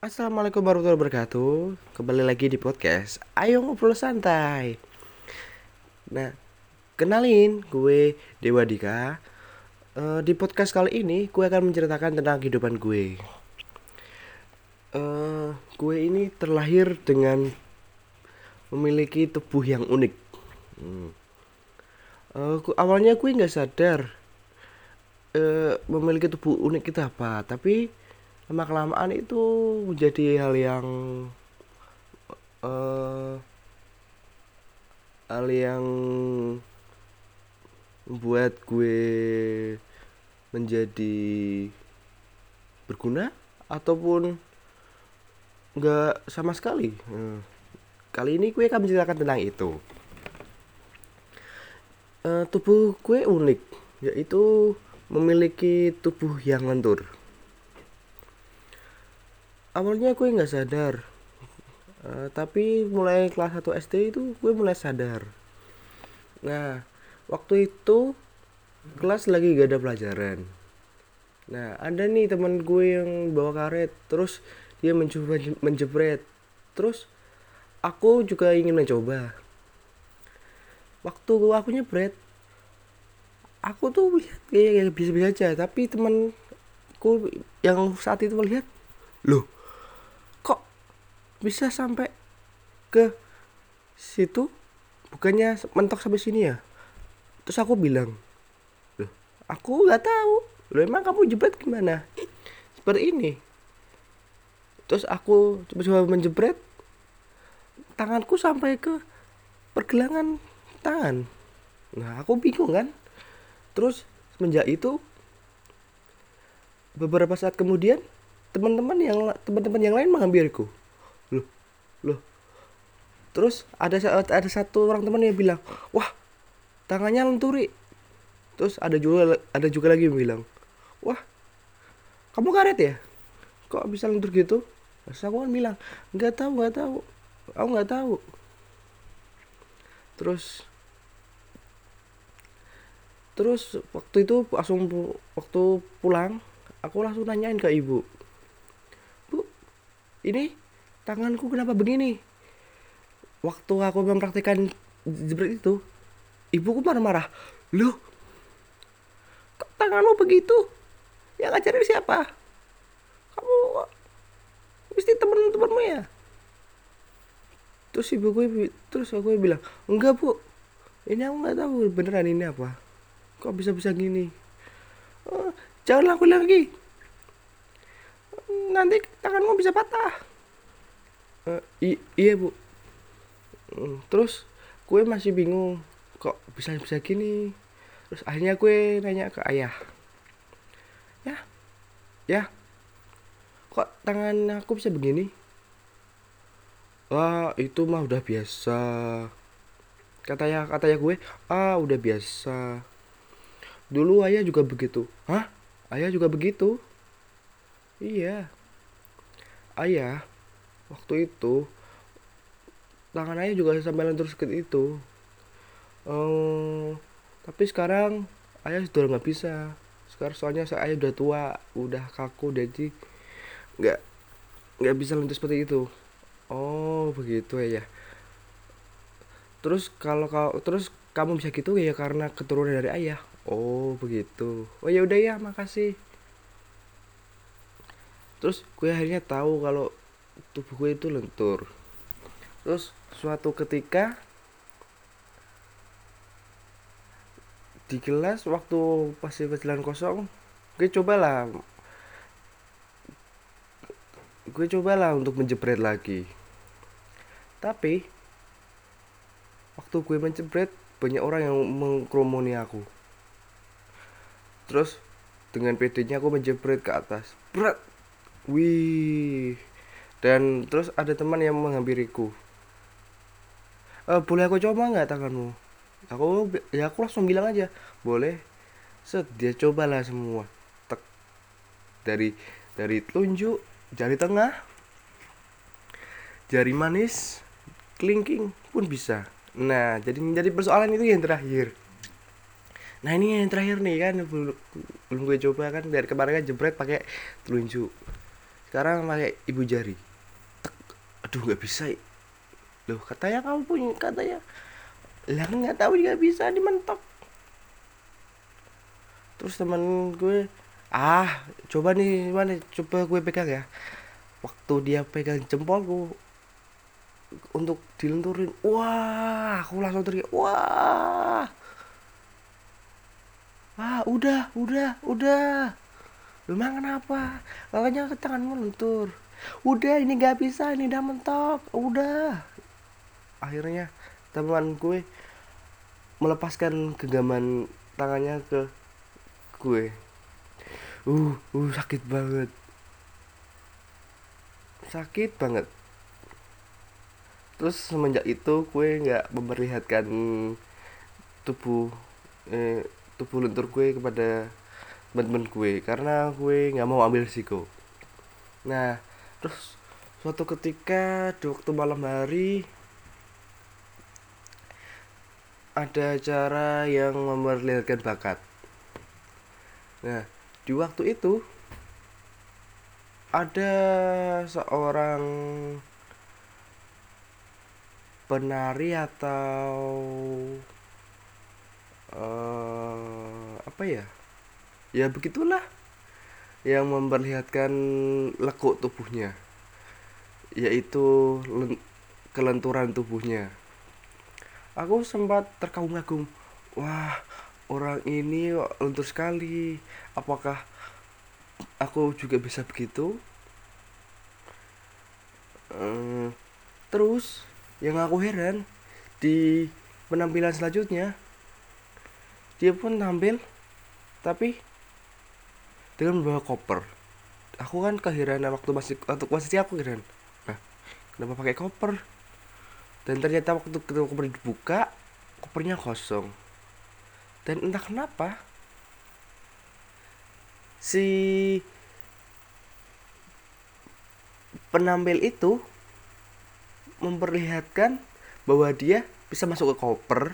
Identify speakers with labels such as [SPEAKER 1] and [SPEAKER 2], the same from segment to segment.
[SPEAKER 1] Assalamualaikum warahmatullahi wabarakatuh. Kembali lagi di podcast Ayo ngobrol santai. Nah, kenalin gue Dewa Dika. Eh, Di podcast kali ini gue akan menceritakan tentang kehidupan gue. Eh, Gue ini terlahir dengan memiliki tubuh yang unik. Hmm. Eh, Awalnya gue nggak sadar eh, memiliki tubuh unik itu apa Tapi lama kelamaan itu menjadi hal yang eh hal yang membuat gue menjadi berguna ataupun nggak sama sekali. Eh, Kali ini gue akan menceritakan tentang itu. Eh, tubuh gue unik, yaitu memiliki tubuh yang lentur. Awalnya gue nggak sadar, Eh, tapi mulai kelas 1 SD itu gue mulai sadar. Nah, waktu itu kelas lagi gak ada pelajaran. Nah, ada nih teman gue yang bawa karet, terus dia mencoba je- menjepret. Terus aku juga ingin mencoba. Waktu aku nyepret, aku tuh lihat kayak kayak bisa-bisa aja, tapi temanku yang saat itu melihat, loh, bisa sampai ke situ? Bukannya mentok sampai sini ya? Terus aku bilang loh aku nggak tahu. Loh emang kamu jebret gimana? Seperti ini. Terus aku coba-coba menjebret tanganku sampai ke pergelangan tangan. Nah aku bingung kan? Terus semenjak itu beberapa saat kemudian teman-teman yang teman-teman yang lain menghampiriku loh. Terus ada ada satu orang teman yang bilang wah tangannya lenturi. Terus ada juga ada juga lagi yang bilang wah kamu karet ya? Kok bisa lentur gitu? Terus aku kan bilang nggak tahu nggak tahu. Aku nggak tahu. Terus terus waktu itu langsung waktu pulang aku langsung nanyain ke ibu bu ini tanganku kenapa begini? Waktu aku mempraktikkan jebret itu ibuku marah-marah. Loh kok tanganmu begitu? Yang ngajarin siapa? Kamu mesti temen-temenmu ya? Terus ibu gue terus aku bilang enggak bu. Ini aku nggak tahu beneran ini apa. Kok bisa bisa gini "Oh, jangan lakuin lagi. Nanti tanganmu bisa patah "Eh, i- iya bu. Mm, terus gue masih bingung kok bisa bisa gini? Terus akhirnya gue nanya ke ayah ya ya kok tangan aku bisa begini? Wah itu mah udah biasa katanya katanya gue ah udah biasa. Dulu ayah juga begitu. Hah? Ayah juga begitu? Iya. Ayah waktu itu tangan ayah juga sampai lentur seperti itu Eh, tapi sekarang ayah sudah nggak bisa. Sekarang soalnya saya ayah udah tua udah kaku jadi nggak nggak bisa lentur seperti itu. Oh begitu ya terus kalau kau terus kamu bisa gitu ya karena keturunan dari ayah? Oh begitu. Oh ya udah ya makasih. Terus gue akhirnya tahu kalau tubuh gue itu lentur. Terus suatu ketika di kelas waktu pas pelajaran kosong gue cobalah gue cobalah untuk menjepret lagi. Tapi waktu gue menjepret banyak orang yang mengkerumuni aku. Terus dengan pedenya aku menjepret ke atas. Berat wih dan terus ada teman yang menghampiriku. Eh boleh aku coba nggak tanganmu? Aku ya aku langsung bilang aja boleh. Set dia cobalah semua. Tek. Dari dari telunjuk jari tengah jari manis kelingking pun bisa. Nah jadi jadi persoalan itu yang terakhir. Nah ini yang terakhir nih kan belum belum gue coba kan dari kemarin kan jebret pakai telunjuk. Sekarang pakai ibu jari. Aduh nggak bisa. Loh katanya kamu punya katanya. Lah nggak tahu nggak bisa dimentok. Terus teman gue ah coba nih mana coba gue pegang ya. Waktu dia pegang jempolku untuk dilenturin wah aku langsung teriak wah. Wah udah udah udah. Memang kenapa? Makanya ke tanganmu lentur udah ini gak bisa ini udah mentok. Udah. Akhirnya teman gue melepaskan genggaman tangannya ke gue. Uh uh sakit banget. Sakit banget. Terus semenjak itu gue nggak memperlihatkan tubuh eh, tubuh lentur gue kepada teman-teman gue karena gue nggak mau ambil risiko. Nah terus suatu ketika di waktu malam hari ada acara yang memperlihatkan bakat. Nah di waktu itu ada seorang penari atau uh, apa ya? Ya begitulah yang memperlihatkan lekuk tubuhnya yaitu kelenturan tubuhnya. Aku sempat terkagum-kagum wah orang ini lentur sekali. Apakah aku juga bisa begitu? Uh, terus yang aku heran di penampilan selanjutnya dia pun tampil tapi dengan membawa koper. Aku kan keheranan waktu masih waktu masih aku heran nah kenapa pakai koper? Dan ternyata waktu ketika koper dibuka kopernya kosong. Dan entah kenapa si penampil itu memperlihatkan bahwa dia bisa masuk ke koper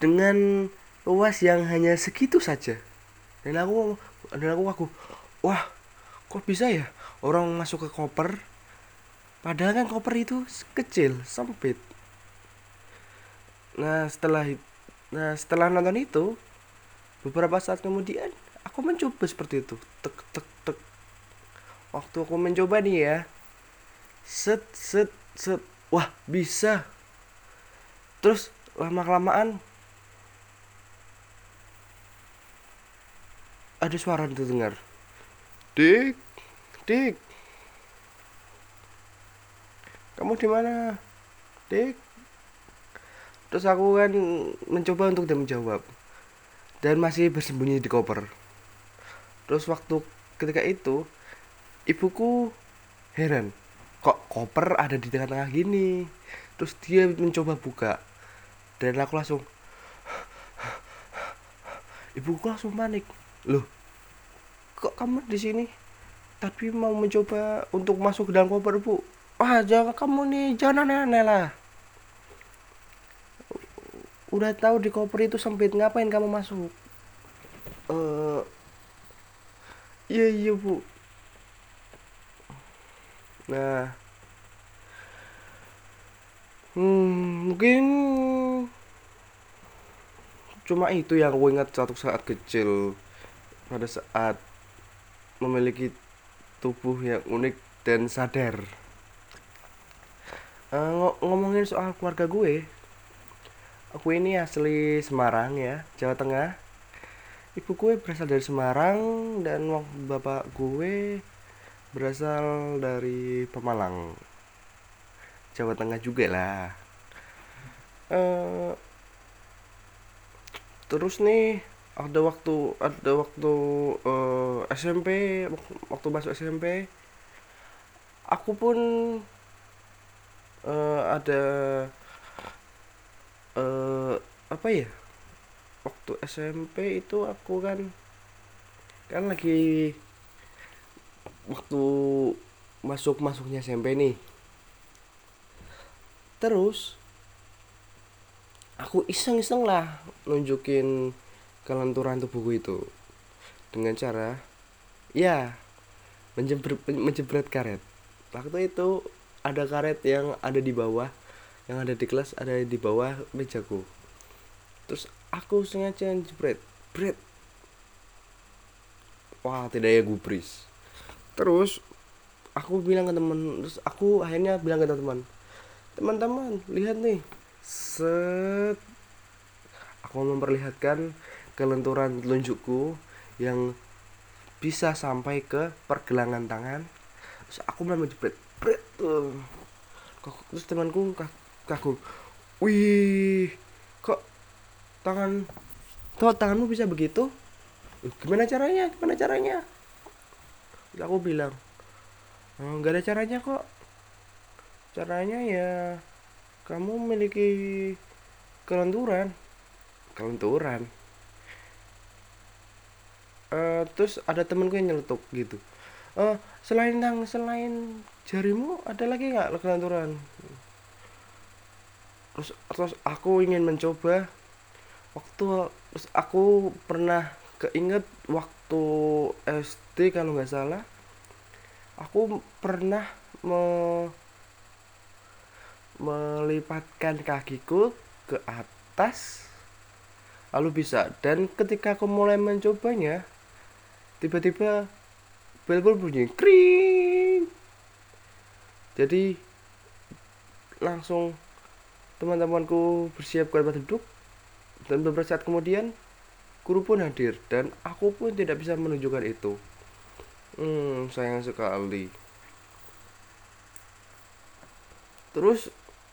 [SPEAKER 1] dengan luas yang hanya segitu saja. Dan aku dan aku aku wah kok bisa ya orang masuk ke koper? Padahal kan koper itu kecil sempit. Nah setelah nah setelah nonton itu beberapa saat kemudian aku mencoba seperti itu. Tek tek tek. Waktu aku mencoba nih ya. Set set set. Wah bisa. Terus lama kelamaan ada suara itu dengar dik dik. Kamu di mana? Dik. Terus aku kan mencoba untuk dia menjawab. Dan masih bersembunyi di koper. Terus waktu ketika itu ibuku heran kok koper ada di tengah-tengah gini? Terus dia mencoba buka. Dan aku langsung ibuku langsung panik loh kok kamu di sini? Tapi mau mencoba untuk masuk ke dalam koper bu. Wah jangan kamu nih. Jangan aneh-aneh lah. Udah tahu di koper itu sempit ngapain kamu masuk? Eh iya iya bu. Nah. Hmm, mungkin cuma itu yang aku ingat satu saat kecil pada saat memiliki tubuh yang unik dan sadar. Uh, ngomongin soal keluarga gue aku ini asli Semarang ya Jawa Tengah. Ibu gue berasal dari Semarang dan bapak gue berasal dari Pemalang Jawa Tengah juga lah. Uh, terus nih ada waktu ada waktu uh, eh, SMP waktu masuk SMP aku pun uh, ada uh, apa ya? Waktu SMP itu aku kan kan lagi waktu masuk masuknya SMP nih. Terus aku iseng-iseng lah nunjukin kelenturan tubuhku itu. Dengan cara ya menjebret menjebret karet. Waktu itu ada karet yang ada di bawah yang ada di kelas ada di bawah mejaku. Terus aku sengaja jebret bret. Wah tidak ya gubris. Terus aku bilang ke teman terus aku akhirnya bilang ke teman teman-teman lihat nih. Set. Aku memperlihatkan kelenturan telunjukku yang bisa sampai ke pergelangan tangan. Terus aku mulai menjepret tuh terus temanku kagum wih kok tangan kok tanganmu bisa begitu? Gimana caranya gimana caranya? Terus aku bilang oh, nggak ada caranya kok. Caranya ya kamu memiliki kelenturan. Kelenturan uh, terus ada temenku yang nyeletuk gitu. Uh, selain tang selain jarimu ada lagi nggak kelenturan terus terus aku ingin mencoba waktu terus aku pernah keinget waktu SD kalau nggak salah aku pernah me melipatkan kakiku ke atas lalu bisa. Dan ketika aku mulai mencobanya tiba-tiba bel pun bunyi kring. Jadi langsung teman-temanku bersiap ke tempat duduk. Dan beberapa saat kemudian guru pun hadir dan aku pun tidak bisa menunjukkan itu. Hmm sayang sekali. Terus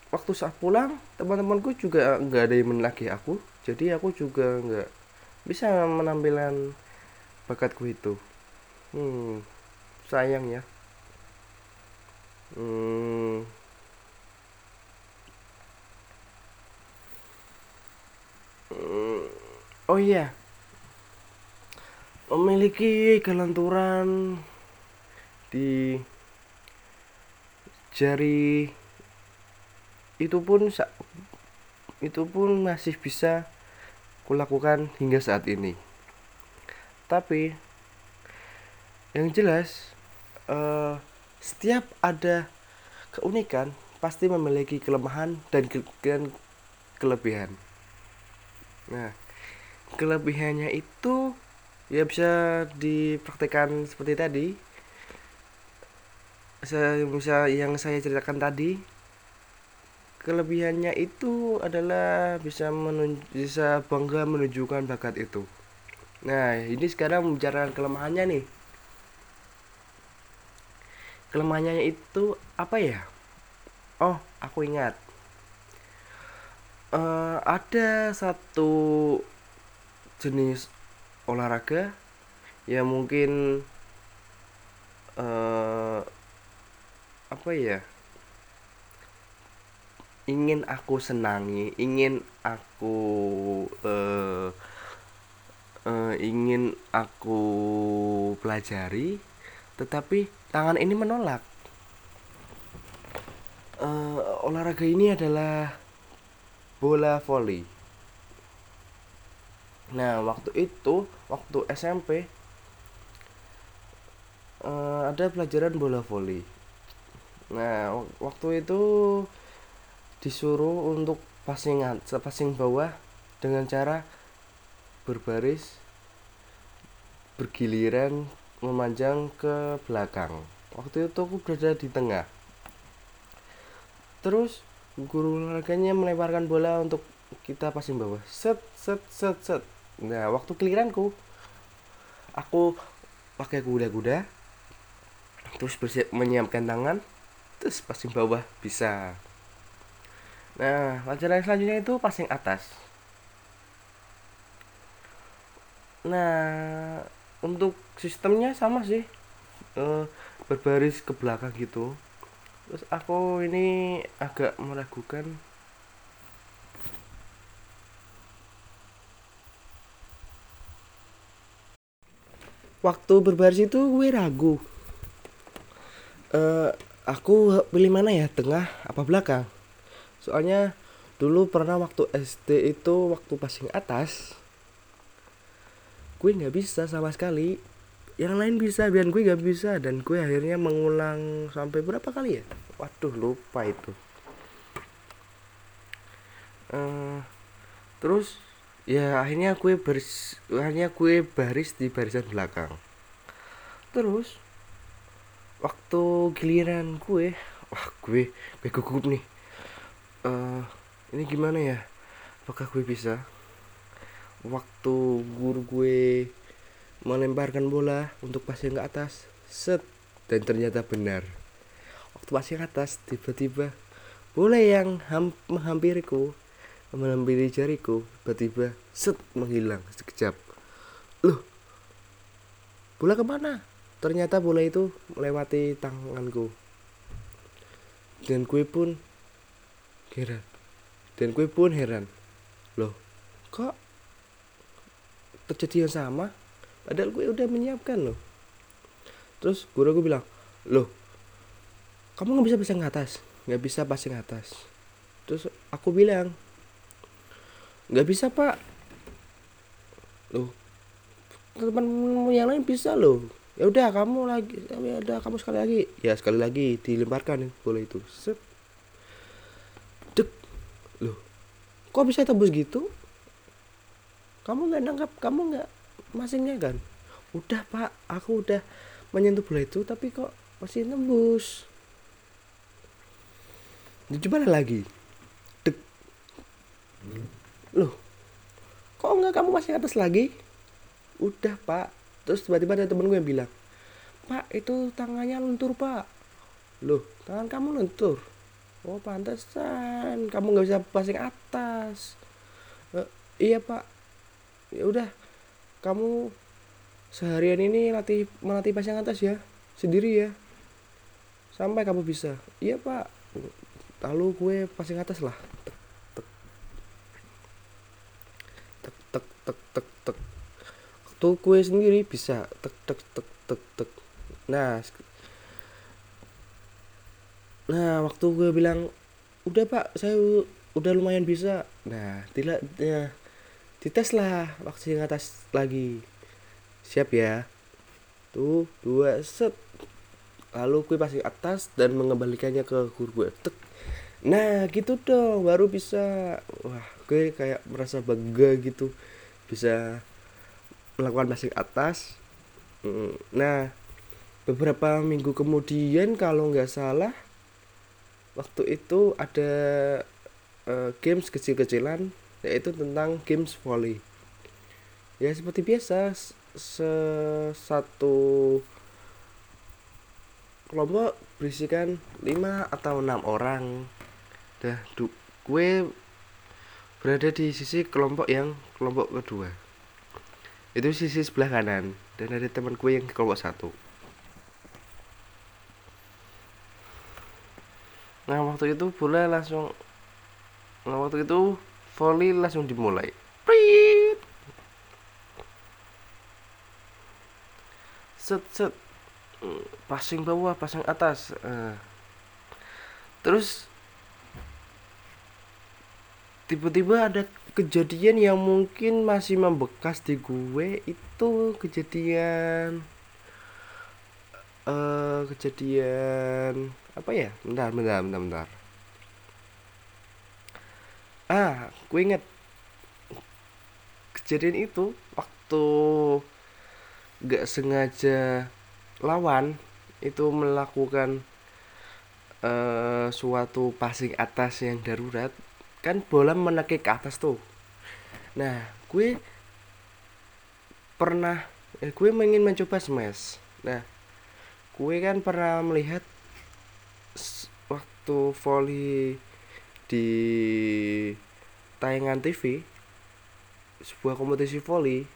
[SPEAKER 1] waktu saat pulang teman-temanku juga nggak ada yang menagih aku. Jadi aku juga nggak bisa menampilkan bakatku itu. Hmm sayang ya. Hmm. Oh iya. Memiliki kelenturan di jari itu pun itu pun masih bisa kulakukan hingga saat ini tapi yang jelas uh, setiap ada keunikan pasti memiliki kelemahan dan, ke dan kelebihan. Nah kelebihannya itu ya bisa dipraktekkan seperti tadi. Saya bisa yang saya ceritakan tadi kelebihannya itu adalah bisa menunj bisa bangga menunjukkan bakat itu nah ini sekarang membicarakan kelemahannya nih. Kelemahannya itu apa ya? Oh aku ingat. Uh, ada satu jenis olahraga yang mungkin uh, apa ya? Ingin aku senangi ingin aku uh, uh, ingin aku pelajari tetapi tangan ini menolak. Uh, olahraga ini adalah bola voli. Nah waktu itu waktu SMP uh, ada pelajaran bola voli. Nah waktu itu disuruh untuk passingan passing bawah dengan cara berbaris bergiliran memanjang ke belakang. Waktu itu aku berada di tengah. Terus guru olahraganya melemparkan bola untuk kita passing bawah. Set set set set. Nah waktu keliranku aku pakai kuda-kuda terus bersiap menyiapkan tangan terus passing bawah bisa. Nah, pelajaran selanjutnya itu passing atas. Nah, untuk sistemnya sama sih. E, berbaris ke belakang gitu. Terus aku ini agak meragukan waktu berbaris itu gue ragu uh, aku pilih mana ya tengah apa belakang soalnya dulu pernah waktu SD itu waktu passing atas gue nggak bisa sama sekali. Yang lain bisa dan gue gak bisa. Dan gue akhirnya mengulang sampai berapa kali ya? Waduh lupa itu. Uh, terus ya akhirnya gue baris akhirnya gue baris di barisan belakang. Terus waktu giliran gue wah gue gue gugup nih. Uh, ini gimana ya? Apakah gue bisa waktu guru gue melemparkan bola untuk passing ke atas. Set. Dan ternyata benar. Waktu passing ke atas tiba-tiba bola yang ham menghampiriku menghampiri jariku tiba-tiba set menghilang sekejap. Loh bola ke mana? Ternyata bola itu melewati tanganku. Dan gue pun heran. Dan gue pun heran. Loh kok terjadi yang sama padahal gue udah menyiapkan loh. Terus guru gue bilang loh kamu nggak bisa pasang atas? Nggak bisa pasang atas. Terus aku bilang nggak bisa pak. Loh teman yang lain bisa loh. Ya udah kamu lagi ya udah kamu sekali lagi. Ya sekali lagi dilemparkan boleh itu. Set. Dek. Loh kok bisa tembus gitu kamu nggak nangkap kamu nggak masingnya kan udah pak. Aku udah menyentuh bola itu tapi kok masih nembus? Coba lagi? Dek. Loh kok enggak kamu masih atas lagi? Udah pak. Terus tiba-tiba ada temen gue yang bilang pak itu tangannya luntur pak. Loh tangan kamu luntur? Oh pantesan. Kamu nggak bisa passing atas. E, iya pak ya udah kamu seharian ini latih melatih pasang atas ya sendiri ya. Sampai kamu bisa. Iya pak. Lalu gue pasang atas lah. Tek tek tek tek tek tuh gue sendiri bisa. Tek tek tek tek tek. Nah nah waktu gue bilang udah pak saya udah lumayan bisa. Nah tidak ya dites lah vaksin atas lagi. Siap ya. Tuh dua set. Lalu gue pasti atas dan mengembalikannya ke guru gue. Tek. nah gitu dong baru bisa. Wah gue kayak merasa bangga gitu. Bisa melakukan passing atas. Nah beberapa minggu kemudian kalau nggak salah waktu itu ada uh, games kecil-kecilan yaitu tentang games volley. Ya seperti biasa se satu kelompok berisikan 5 atau enam orang. Dah gue berada di sisi kelompok yang kelompok kedua. Itu sisi sebelah kanan dan ada teman gue yang kelompok satu. Nah waktu itu bola langsung nah waktu itu volley langsung dimulai. Prit. set set. Hmm, passing bawah passing atas. Uh. terus tiba-tiba ada kejadian yang mungkin masih membekas di gue. Itu kejadian uh, kejadian apa ya? Bentar bentar bentar bentar ah gue inget. Kejadian itu waktu gak sengaja lawan itu melakukan uh, suatu passing atas yang darurat. Kan bola menekik ke atas tuh. Nah gue pernah eh, gue ingin mencoba smash. Nah gue kan pernah melihat waktu volley di tayangan TV sebuah kompetisi volley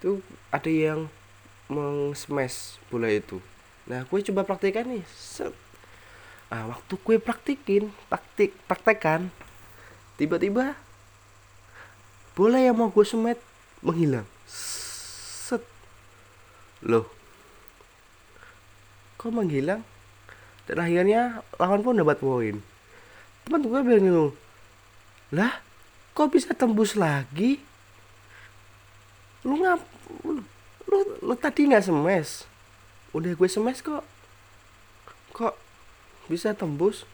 [SPEAKER 1] itu ada yang mengsmash bola itu. Nah gue coba praktekkan nih set. Nah waktu gue praktikin praktik praktekan tiba-tiba bola yang mau gue semet menghilang. Set. Loh. Kok menghilang? Dan akhirnya lawan pun dapat poin teman gue bilang gitu. Lah kok bisa tembus lagi? Lu ngap lu, lu tadi nggak semes? Udah gue semes kok. Kok bisa tembus?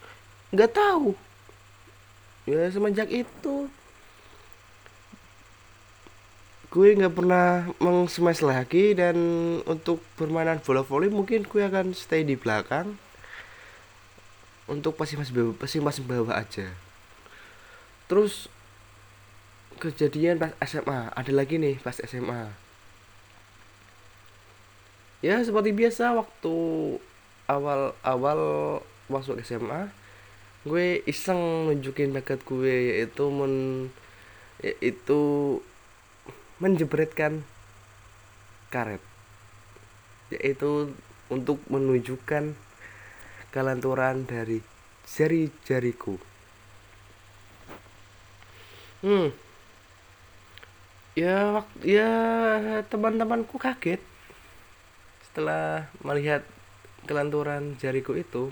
[SPEAKER 1] Nggak tahu. Ya semenjak itu. Gue nggak pernah meng-smash lagi dan untuk permainan bola voli mungkin gue akan stay di belakang untuk pasti masih bawah, pasti masih bawah aja. Terus kejadian pas SMA ada lagi nih pas SMA ya seperti biasa waktu awal-awal masuk SMA gue iseng nunjukin bakat gue yaitu men yaitu menjebretkan karet. Yaitu untuk menunjukkan kelenturan dari jari-jariku hmm. Ya ya teman-temanku kaget. Setelah melihat kelenturan jariku itu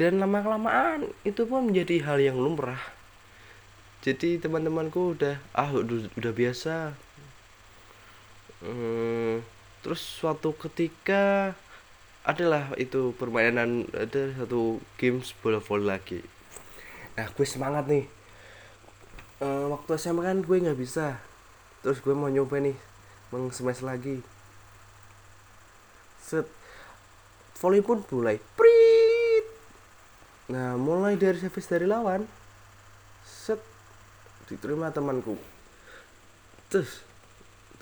[SPEAKER 1] dan lama kelamaan itu pun menjadi hal yang lumrah. Jadi teman-temanku udah ah udah, udah biasa. Hmm, terus suatu ketika adalah itu permainan ada satu games bola voli lagi. Nah gue semangat nih. E, waktu SMA kan gue nggak bisa. Terus gue mau nyoba nih smash lagi. Set volley pun mulai. Prit! Nah mulai dari service dari lawan. Set diterima temanku. Terus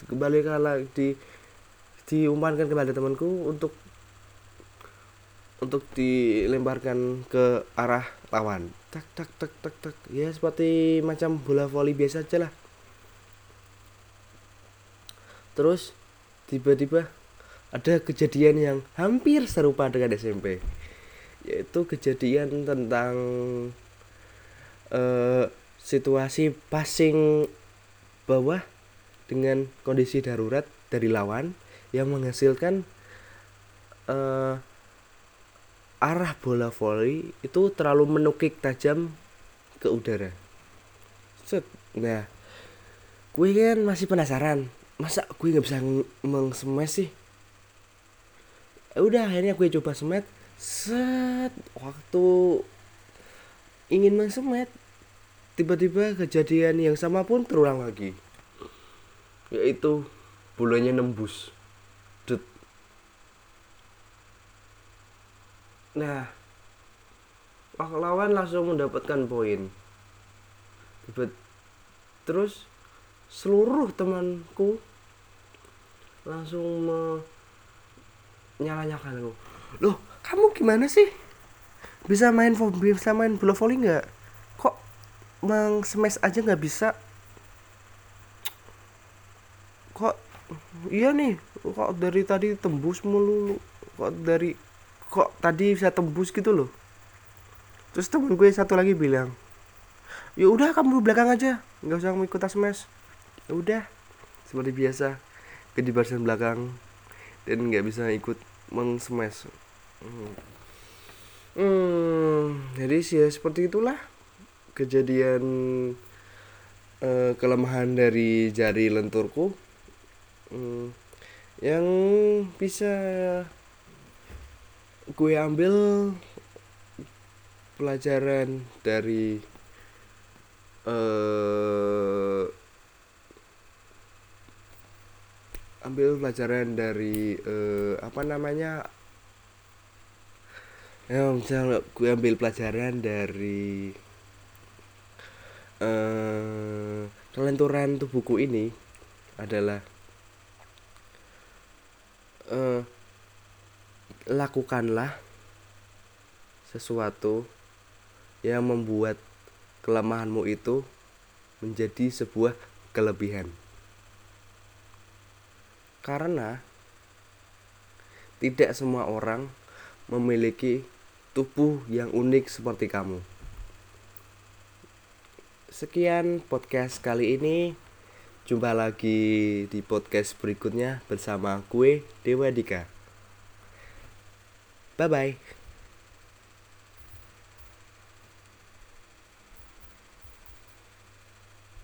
[SPEAKER 1] kembali lagi di diumpankan kepada temanku untuk untuk dilemparkan ke arah lawan. Tak tak tak tak tak. Ya seperti macam bola voli biasa aja lah. Terus tiba-tiba ada kejadian yang hampir serupa dengan SMP yaitu kejadian tentang uh, situasi passing bawah dengan kondisi darurat dari lawan yang menghasilkan uh, arah bola volley itu terlalu menukik tajam ke udara. Set. Nah, gue kan masih penasaran, masa gue nggak bisa mengsemes sih? Ya udah akhirnya gue coba semet, set waktu ingin mengsemet tiba-tiba kejadian yang sama pun terulang lagi yaitu bulannya nembus nah lawan langsung mendapatkan poin. Terus seluruh temanku langsung menyala-nyalakan aku. Loh kamu gimana sih? Bisa main bisa main bola volley nggak? Meng smash aja nggak bisa? Kok iya nih kok dari tadi tembus mulu kok dari kok tadi bisa tembus gitu loh. Terus temen gue satu lagi bilang ya udah kamu belakang aja. Nggak usah ikut smash ya udah seperti biasa ke di barisan belakang dan nggak bisa ikut meng smash hmm. hmm jadi sih ya seperti itulah kejadian uh, kelemahan dari jari lenturku. Um, yang bisa gue ambil pelajaran dari uh, ambil pelajaran dari uh, apa namanya? Ya misalnya gue ambil pelajaran dari uh, kelenturan tubuhku ini adalah uh, lakukanlah sesuatu yang membuat kelemahanmu itu menjadi sebuah kelebihan. Karena tidak semua orang memiliki tubuh yang unik seperti kamu. Sekian podcast kali ini. Jumpa lagi di podcast berikutnya bersama gue Dewa Dika. Bye bye.